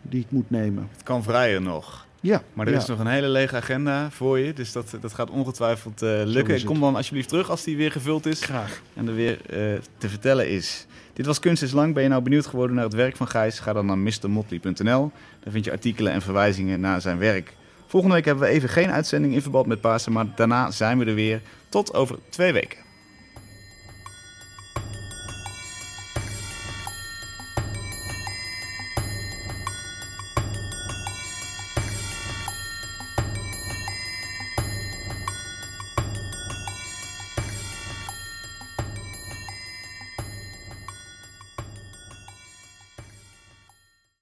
die ik moet nemen. Het kan vrijer nog. Ja, Maar er ja. is nog een hele lege agenda voor je. Dus dat, dat gaat ongetwijfeld eh, lukken. het. Kom dan alsjeblieft terug als die weer gevuld is. graag. en er weer eh, te vertellen is. Dit was Kunst is Lang. Ben je nou benieuwd geworden naar het werk van Gijs? Ga dan naar mrmotley.nl. Daar vind je artikelen en verwijzingen naar zijn werk. Volgende week hebben we even geen uitzending in verband met Pasen, maar daarna zijn we er weer. Tot over twee weken.